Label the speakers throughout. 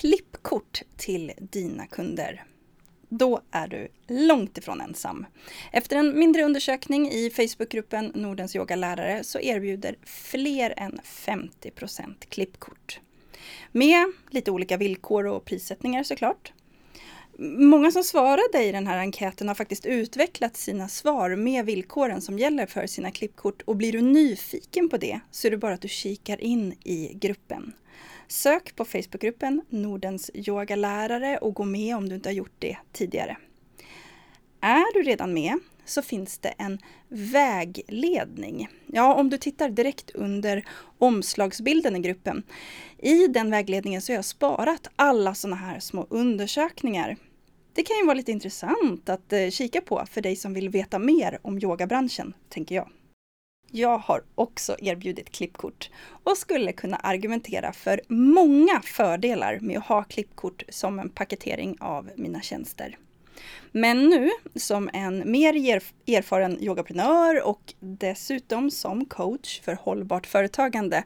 Speaker 1: klippkort till dina kunder? då är du långt ifrån ensam. Efter en mindre undersökning i Facebookgruppen Nordens yogalärare så erbjuder fler än 50% klippkort. Med lite olika villkor och prissättningar såklart. Många som svarade i den här enkäten har faktiskt utvecklat sina svar med villkoren som gäller för sina klippkort och blir du nyfiken på det så är det bara att du kikar in i gruppen. Sök på Facebookgruppen Nordens yogalärare och gå med om du inte har gjort det tidigare. Är du redan med så finns det en vägledning. Ja, om du tittar direkt under omslagsbilden i gruppen. I den vägledningen så har jag sparat alla sådana här små undersökningar. Det kan ju vara lite intressant att eh, kika på för dig som vill veta mer om yogabranschen, tänker jag. Jag har också erbjudit klippkort och skulle kunna argumentera för många fördelar med att ha klippkort som en paketering av mina tjänster. Men nu som en mer erfaren yogaprenör och dessutom som coach för hållbart företagande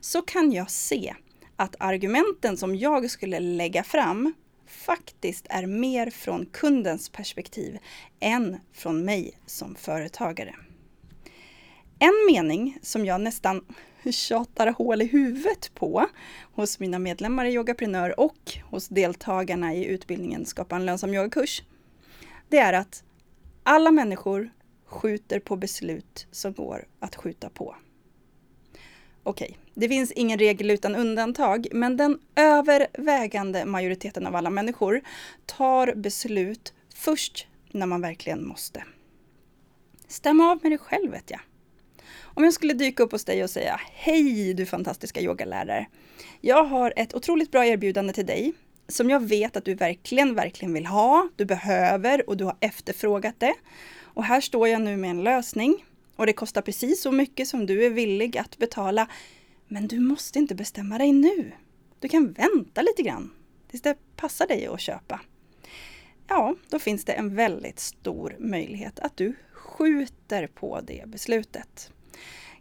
Speaker 1: så kan jag se att argumenten som jag skulle lägga fram faktiskt är mer från kundens perspektiv än från mig som företagare. En mening som jag nästan tjatar hål i huvudet på hos mina medlemmar i Yogaprenör och hos deltagarna i utbildningen Skapa en lönsam yogakurs. Det är att alla människor skjuter på beslut som går att skjuta på. Okej, det finns ingen regel utan undantag, men den övervägande majoriteten av alla människor tar beslut först när man verkligen måste. Stäm av med dig själv vet jag. Om jag skulle dyka upp hos dig och säga Hej du fantastiska yogalärare! Jag har ett otroligt bra erbjudande till dig som jag vet att du verkligen, verkligen vill ha, du behöver och du har efterfrågat det. Och här står jag nu med en lösning och det kostar precis så mycket som du är villig att betala. Men du måste inte bestämma dig nu. Du kan vänta lite grann tills det passar dig att köpa. Ja, då finns det en väldigt stor möjlighet att du skjuter på det beslutet.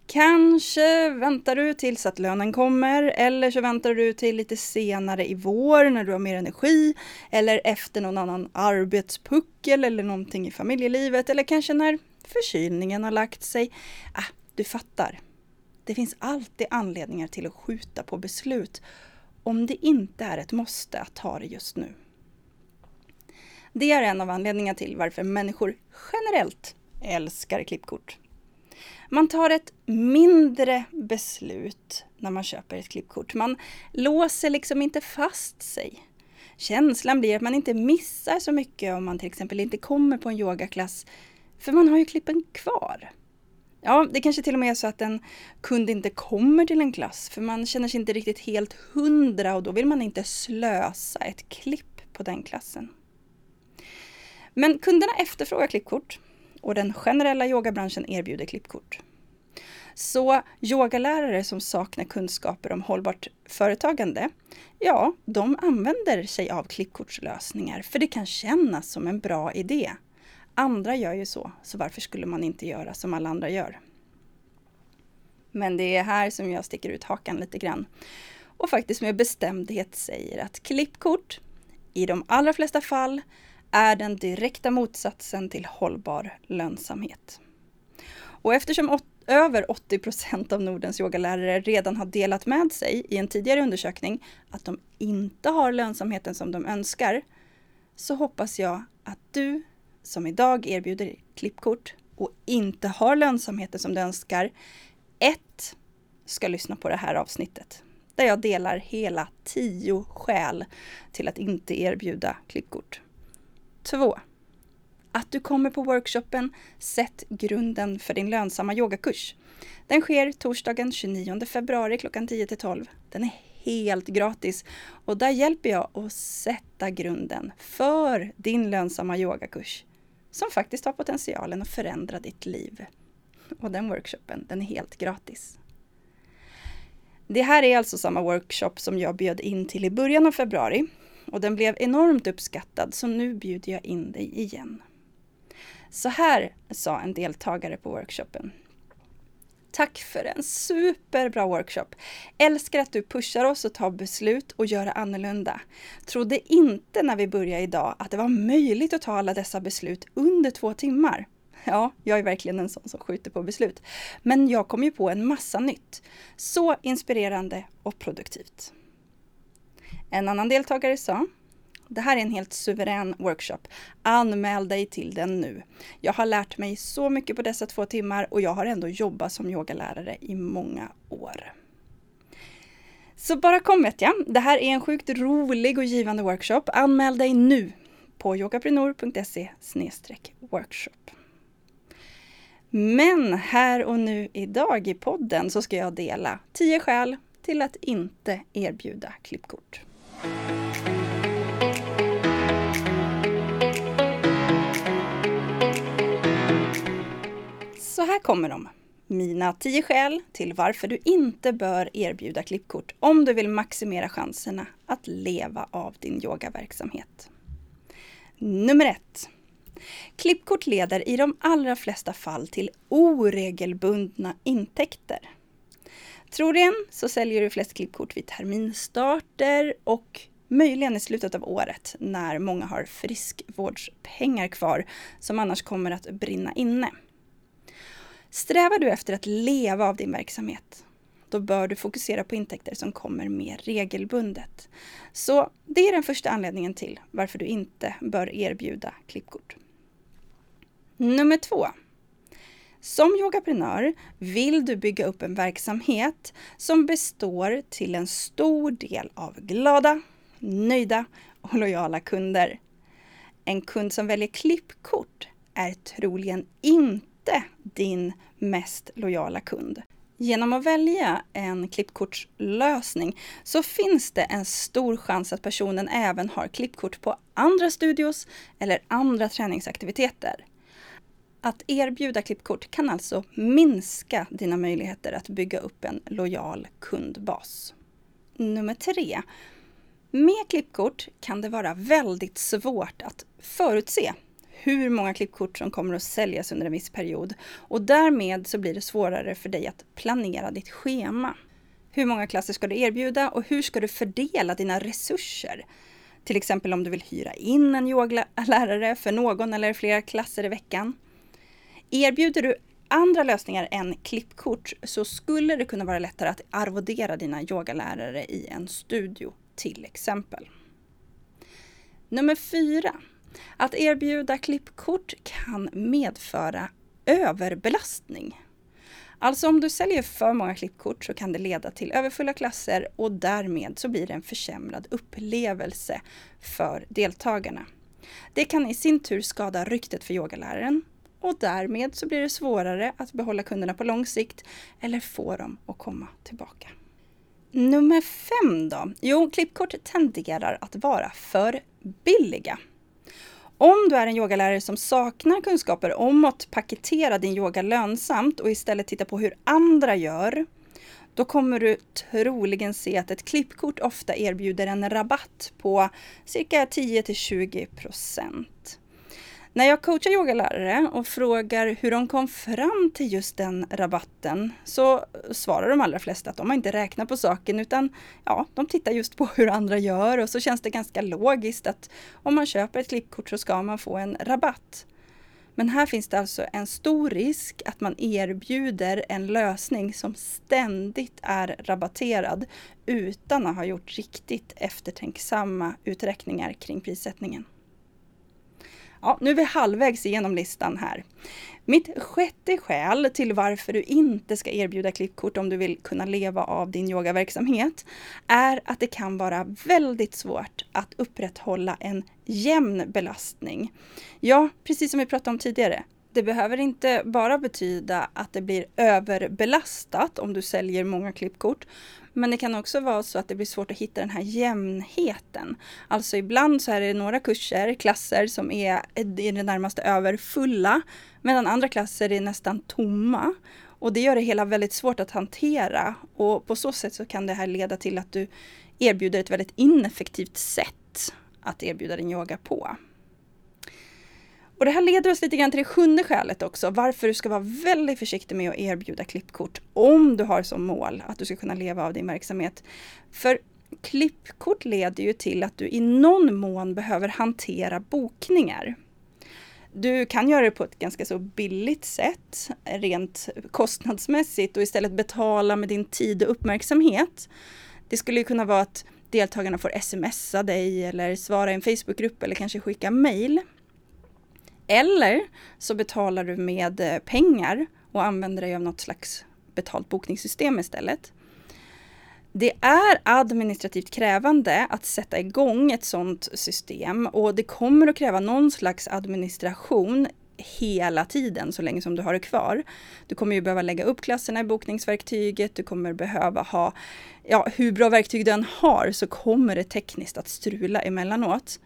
Speaker 1: Kanske väntar du tills att lönen kommer eller så väntar du till lite senare i vår när du har mer energi eller efter någon annan arbetspuckel eller någonting i familjelivet eller kanske när förkylningen har lagt sig. Ah, du fattar. Det finns alltid anledningar till att skjuta på beslut om det inte är ett måste att ta det just nu. Det är en av anledningarna till varför människor generellt älskar klippkort. Man tar ett mindre beslut när man köper ett klippkort. Man låser liksom inte fast sig. Känslan blir att man inte missar så mycket om man till exempel inte kommer på en yogaklass, för man har ju klippen kvar. Ja, det kanske till och med är så att en kund inte kommer till en klass för man känner sig inte riktigt helt hundra och då vill man inte slösa ett klipp på den klassen. Men kunderna efterfrågar klippkort och den generella yogabranschen erbjuder klippkort. Så yogalärare som saknar kunskaper om hållbart företagande, ja, de använder sig av klippkortslösningar för det kan kännas som en bra idé. Andra gör ju så, så varför skulle man inte göra som alla andra gör? Men det är här som jag sticker ut hakan lite grann och faktiskt med bestämdhet säger att klippkort i de allra flesta fall är den direkta motsatsen till hållbar lönsamhet. Och eftersom över 80 procent av Nordens yogalärare redan har delat med sig i en tidigare undersökning att de inte har lönsamheten som de önskar, så hoppas jag att du som idag erbjuder klippkort och inte har lönsamheten som du önskar, ett, ska lyssna på det här avsnittet där jag delar hela tio skäl till att inte erbjuda klippkort. 2. Att du kommer på workshopen Sätt grunden för din lönsamma yogakurs. Den sker torsdagen 29 februari klockan 10 12. Den är helt gratis och där hjälper jag att sätta grunden för din lönsamma yogakurs som faktiskt har potentialen att förändra ditt liv. Och den workshopen, den är helt gratis. Det här är alltså samma workshop som jag bjöd in till i början av februari och den blev enormt uppskattad så nu bjuder jag in dig igen. Så här sa en deltagare på workshopen. Tack för en superbra workshop! Älskar att du pushar oss att ta beslut och göra annorlunda. Trodde inte när vi började idag att det var möjligt att ta alla dessa beslut under två timmar. Ja, jag är verkligen en sån som skjuter på beslut. Men jag kom ju på en massa nytt. Så inspirerande och produktivt. En annan deltagare sa det här är en helt suverän workshop. Anmäl dig till den nu. Jag har lärt mig så mycket på dessa två timmar och jag har ändå jobbat som yogalärare i många år. Så bara kom vet jag. Det här är en sjukt rolig och givande workshop. Anmäl dig nu på yogaprenor.se workshop. Men här och nu idag i podden så ska jag dela 10 skäl till att inte erbjuda klippkort. Så här kommer de. Mina 10 skäl till varför du inte bör erbjuda klippkort om du vill maximera chanserna att leva av din yogaverksamhet. Nummer 1. Klippkort leder i de allra flesta fall till oregelbundna intäkter. Troligen så säljer du flest klippkort vid terminstarter och möjligen i slutet av året när många har friskvårdspengar kvar som annars kommer att brinna inne. Strävar du efter att leva av din verksamhet, då bör du fokusera på intäkter som kommer mer regelbundet. Så det är den första anledningen till varför du inte bör erbjuda klippkort. Nummer två. Som yogaprenör vill du bygga upp en verksamhet som består till en stor del av glada, nöjda och lojala kunder. En kund som väljer klippkort är troligen inte din mest lojala kund. Genom att välja en klippkortslösning så finns det en stor chans att personen även har klippkort på andra studios eller andra träningsaktiviteter. Att erbjuda klippkort kan alltså minska dina möjligheter att bygga upp en lojal kundbas. Nummer tre. Med klippkort kan det vara väldigt svårt att förutse hur många klippkort som kommer att säljas under en viss period och därmed så blir det svårare för dig att planera ditt schema. Hur många klasser ska du erbjuda och hur ska du fördela dina resurser? Till exempel om du vill hyra in en yogalärare för någon eller flera klasser i veckan. Erbjuder du andra lösningar än klippkort så skulle det kunna vara lättare att arvodera dina yogalärare i en studio till exempel. Nummer fyra. Att erbjuda klippkort kan medföra överbelastning. Alltså om du säljer för många klippkort så kan det leda till överfulla klasser och därmed så blir det en försämrad upplevelse för deltagarna. Det kan i sin tur skada ryktet för yogaläraren och därmed så blir det svårare att behålla kunderna på lång sikt eller få dem att komma tillbaka. Nummer fem då? Jo, klippkort tenderar att vara för billiga. Om du är en yogalärare som saknar kunskaper om att paketera din yoga lönsamt och istället titta på hur andra gör, då kommer du troligen se att ett klippkort ofta erbjuder en rabatt på cirka 10 till 20 procent. När jag coachar yogalärare och frågar hur de kom fram till just den rabatten så svarar de allra flesta att de har inte räknat på saken utan ja, de tittar just på hur andra gör och så känns det ganska logiskt att om man köper ett klippkort så ska man få en rabatt. Men här finns det alltså en stor risk att man erbjuder en lösning som ständigt är rabatterad utan att ha gjort riktigt eftertänksamma uträkningar kring prissättningen. Ja, nu är vi halvvägs igenom listan här. Mitt sjätte skäl till varför du inte ska erbjuda klippkort om du vill kunna leva av din yogaverksamhet är att det kan vara väldigt svårt att upprätthålla en jämn belastning. Ja, precis som vi pratade om tidigare det behöver inte bara betyda att det blir överbelastat om du säljer många klippkort. Men det kan också vara så att det blir svårt att hitta den här jämnheten. Alltså ibland så är det några kurser, klasser som är i det närmaste överfulla medan andra klasser är nästan tomma. Och det gör det hela väldigt svårt att hantera och på så sätt så kan det här leda till att du erbjuder ett väldigt ineffektivt sätt att erbjuda din yoga på. Och det här leder oss lite grann till det sjunde skälet också, varför du ska vara väldigt försiktig med att erbjuda klippkort om du har som mål att du ska kunna leva av din verksamhet. För klippkort leder ju till att du i någon mån behöver hantera bokningar. Du kan göra det på ett ganska så billigt sätt, rent kostnadsmässigt och istället betala med din tid och uppmärksamhet. Det skulle kunna vara att deltagarna får smsa dig eller svara i en Facebookgrupp eller kanske skicka mail. Eller så betalar du med eh, pengar och använder dig av något slags betalt bokningssystem istället. Det är administrativt krävande att sätta igång ett sådant system och det kommer att kräva någon slags administration hela tiden så länge som du har det kvar. Du kommer ju behöva lägga upp klasserna i bokningsverktyget, du kommer behöva ha, ja hur bra verktyg du än har så kommer det tekniskt att strula emellanåt.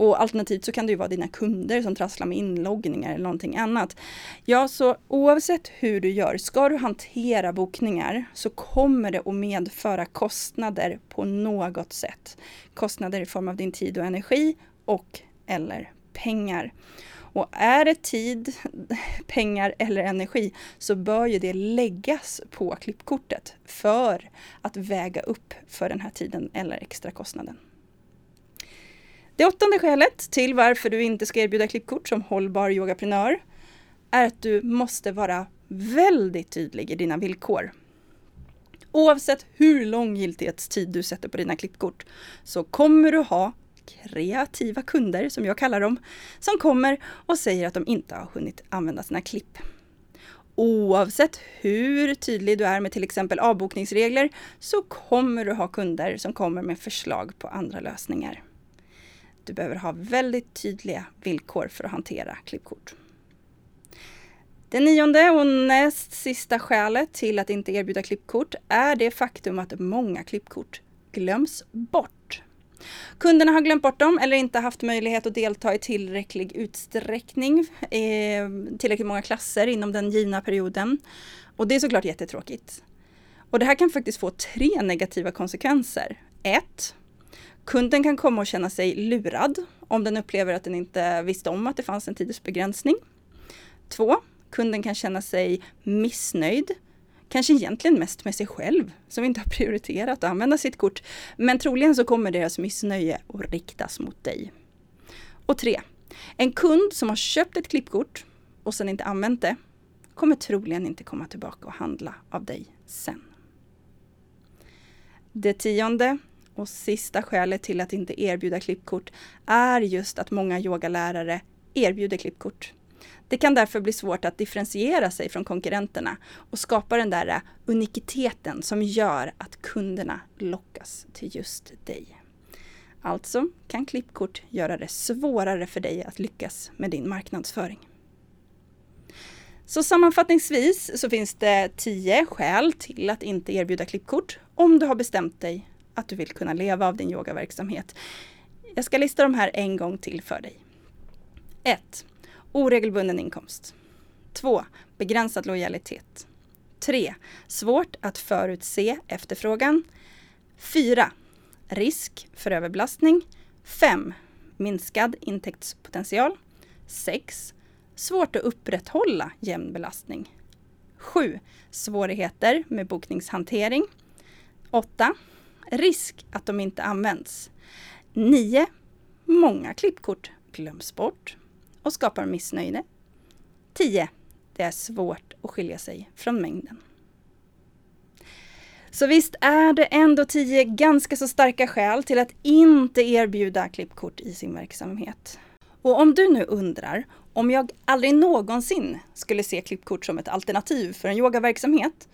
Speaker 1: Och alternativt så kan det ju vara dina kunder som trasslar med inloggningar eller någonting annat. Ja, så oavsett hur du gör, ska du hantera bokningar så kommer det att medföra kostnader på något sätt. Kostnader i form av din tid och energi och eller pengar. Och är det tid, pengar eller energi så bör ju det läggas på klippkortet för att väga upp för den här tiden eller extra kostnaden. Det åttonde skälet till varför du inte ska erbjuda klippkort som hållbar yogaprenör är att du måste vara väldigt tydlig i dina villkor. Oavsett hur lång giltighetstid du sätter på dina klippkort så kommer du ha kreativa kunder, som jag kallar dem, som kommer och säger att de inte har hunnit använda sina klipp. Oavsett hur tydlig du är med till exempel avbokningsregler så kommer du ha kunder som kommer med förslag på andra lösningar. Du behöver ha väldigt tydliga villkor för att hantera klippkort. Det nionde och näst sista skälet till att inte erbjuda klippkort är det faktum att många klippkort glöms bort. Kunderna har glömt bort dem eller inte haft möjlighet att delta i tillräcklig utsträckning, eh, tillräckligt många klasser inom den givna perioden. Och det är såklart jättetråkigt. Och det här kan faktiskt få tre negativa konsekvenser. Ett. Kunden kan komma och känna sig lurad om den upplever att den inte visste om att det fanns en tidsbegränsning. Två, kunden kan känna sig missnöjd. Kanske egentligen mest med sig själv som inte har prioriterat att använda sitt kort. Men troligen så kommer deras missnöje att riktas mot dig. Och tre, en kund som har köpt ett klippkort och sen inte använt det kommer troligen inte komma tillbaka och handla av dig sen. Det tionde och sista skälet till att inte erbjuda klippkort är just att många yogalärare erbjuder klippkort. Det kan därför bli svårt att differentiera sig från konkurrenterna och skapa den där unikiteten som gör att kunderna lockas till just dig. Alltså kan klippkort göra det svårare för dig att lyckas med din marknadsföring. Så sammanfattningsvis så finns det tio skäl till att inte erbjuda klippkort om du har bestämt dig att du vill kunna leva av din yogaverksamhet. Jag ska lista de här en gång till för dig. 1. Oregelbunden inkomst. 2. Begränsad lojalitet. 3. Svårt att förutse efterfrågan. 4. Risk för överbelastning. 5. Minskad intäktspotential. 6. Svårt att upprätthålla jämn belastning. 7. Svårigheter med bokningshantering. 8 risk att de inte används. 9. Många klippkort glöms bort och skapar missnöje. 10. Det är svårt att skilja sig från mängden. Så visst är det ändå tio ganska så starka skäl till att inte erbjuda klippkort i sin verksamhet. Och om du nu undrar om jag aldrig någonsin skulle se klippkort som ett alternativ för en yogaverksamhet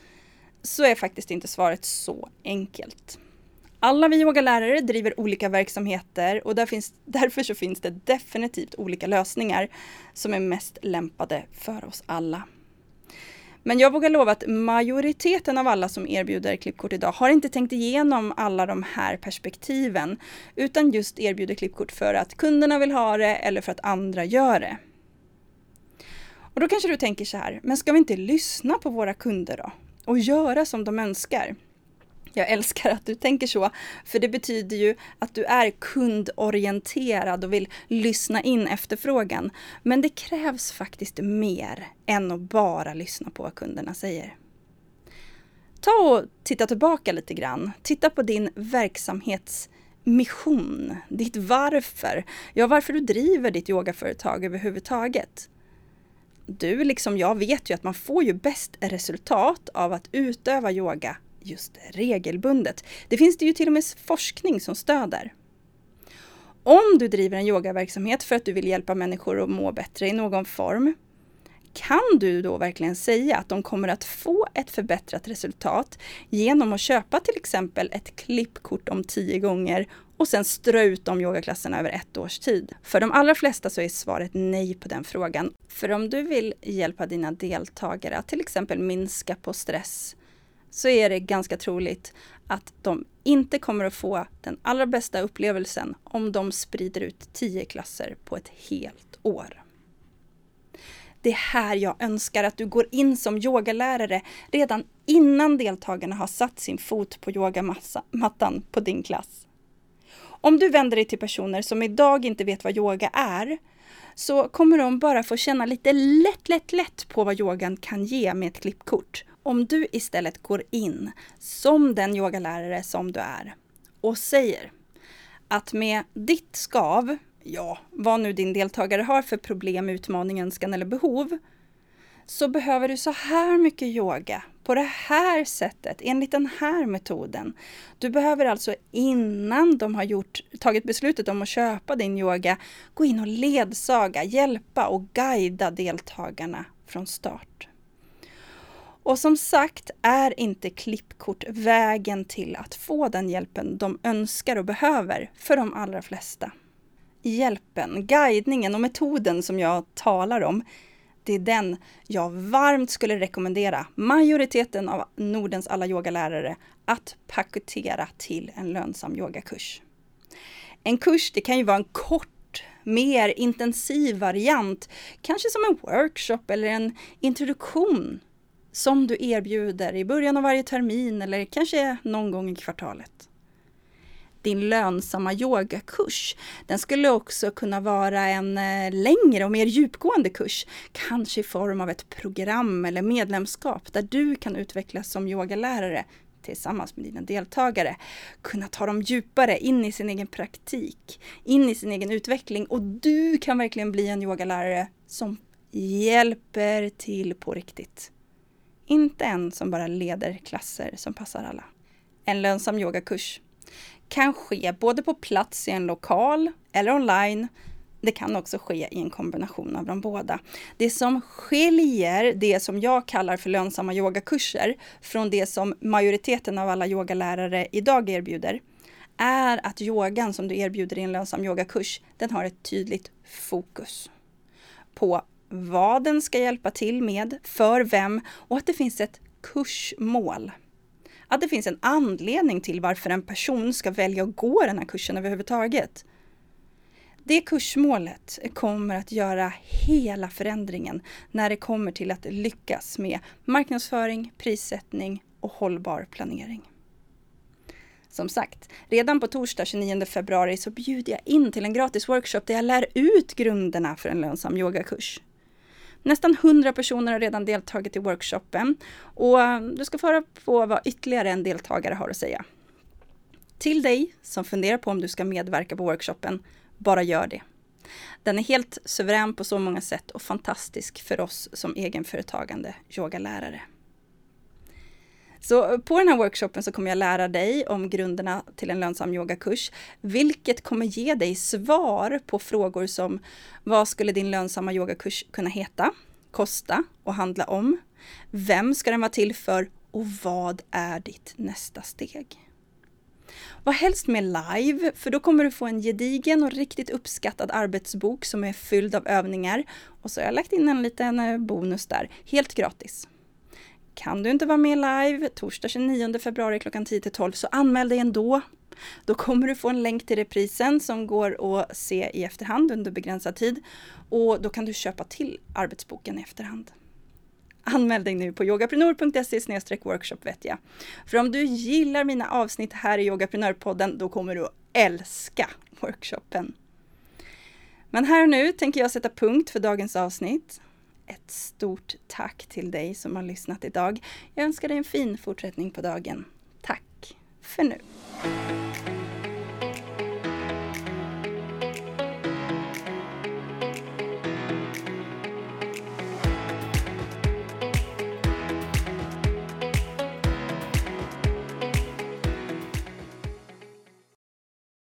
Speaker 1: så är faktiskt inte svaret så enkelt. Alla vi yogalärare driver olika verksamheter och där finns, därför så finns det definitivt olika lösningar som är mest lämpade för oss alla. Men jag vågar lova att majoriteten av alla som erbjuder klippkort idag har inte tänkt igenom alla de här perspektiven, utan just erbjuder klippkort för att kunderna vill ha det eller för att andra gör det. Och då kanske du tänker så här, men ska vi inte lyssna på våra kunder då? Och göra som de önskar? Jag älskar att du tänker så, för det betyder ju att du är kundorienterad och vill lyssna in efterfrågan. Men det krävs faktiskt mer än att bara lyssna på vad kunderna säger. Ta och titta tillbaka lite grann. Titta på din verksamhetsmission, ditt varför. Ja, varför du driver ditt yogaföretag överhuvudtaget. Du, liksom jag, vet ju att man får ju bäst resultat av att utöva yoga just regelbundet. Det finns det ju till och med forskning som stöder. Om du driver en yogaverksamhet för att du vill hjälpa människor att må bättre i någon form, kan du då verkligen säga att de kommer att få ett förbättrat resultat genom att köpa till exempel ett klippkort om tio gånger och sen strö ut de yogaklasserna över ett års tid? För de allra flesta så är svaret nej på den frågan. För om du vill hjälpa dina deltagare att till exempel minska på stress, så är det ganska troligt att de inte kommer att få den allra bästa upplevelsen om de sprider ut tio klasser på ett helt år. Det är här jag önskar att du går in som yogalärare redan innan deltagarna har satt sin fot på yogamattan på din klass. Om du vänder dig till personer som idag inte vet vad yoga är, så kommer de bara få känna lite lätt, lätt, lätt på vad yogan kan ge med ett klippkort om du istället går in som den yogalärare som du är och säger att med ditt skav, ja, vad nu din deltagare har för problem, utmaning, önskan eller behov, så behöver du så här mycket yoga på det här sättet, enligt den här metoden. Du behöver alltså innan de har gjort, tagit beslutet om att köpa din yoga, gå in och ledsaga, hjälpa och guida deltagarna från start. Och som sagt är inte klippkort vägen till att få den hjälpen de önskar och behöver för de allra flesta. Hjälpen, guidningen och metoden som jag talar om, det är den jag varmt skulle rekommendera majoriteten av Nordens alla yogalärare att paketera till en lönsam yogakurs. En kurs, det kan ju vara en kort mer intensiv variant, kanske som en workshop eller en introduktion som du erbjuder i början av varje termin eller kanske någon gång i kvartalet. Din lönsamma yogakurs, den skulle också kunna vara en eh, längre och mer djupgående kurs, kanske i form av ett program eller medlemskap där du kan utvecklas som yogalärare tillsammans med dina deltagare, kunna ta dem djupare in i sin egen praktik, in i sin egen utveckling och du kan verkligen bli en yogalärare som hjälper till på riktigt. Inte en som bara leder klasser som passar alla. En lönsam yogakurs kan ske både på plats i en lokal eller online. Det kan också ske i en kombination av de båda. Det som skiljer det som jag kallar för lönsamma yogakurser från det som majoriteten av alla yogalärare idag erbjuder är att yogan som du erbjuder i en lönsam yogakurs, den har ett tydligt fokus på vad den ska hjälpa till med, för vem och att det finns ett kursmål. Att det finns en anledning till varför en person ska välja att gå den här kursen överhuvudtaget. Det kursmålet kommer att göra hela förändringen när det kommer till att lyckas med marknadsföring, prissättning och hållbar planering. Som sagt, redan på torsdag 29 februari så bjuder jag in till en gratis workshop där jag lär ut grunderna för en lönsam yogakurs. Nästan 100 personer har redan deltagit i workshopen och eh, du ska få höra på vad ytterligare en deltagare har att säga. Till dig som funderar på om du ska medverka på workshopen, bara gör det. Den är helt suverän på så många sätt och fantastisk för oss som egenföretagande yogalärare. Så på den här workshopen så kommer jag lära dig om grunderna till en lönsam yogakurs, vilket kommer ge dig svar på frågor som vad skulle din lönsamma yogakurs kunna heta, kosta och handla om? Vem ska den vara till för och vad är ditt nästa steg? Var helst med live, för då kommer du få en gedigen och riktigt uppskattad arbetsbok som är fylld av övningar. Och så har jag lagt in en liten eh, bonus där, helt gratis. Kan du inte vara med live torsdag 29 februari klockan 10 till 12 så anmäl dig ändå. Då kommer du få en länk till reprisen som går att se i efterhand under begränsad tid och då kan du köpa till arbetsboken i efterhand. Anmäl dig nu på yogaprenor.se workshop vet jag. För om du gillar mina avsnitt här i Yogaprenörpodden då kommer du att älska workshopen. Men här och nu tänker jag sätta punkt för dagens avsnitt. Ett stort tack till dig som har lyssnat idag. Jag önskar dig en fin fortsättning på dagen. Tack för nu!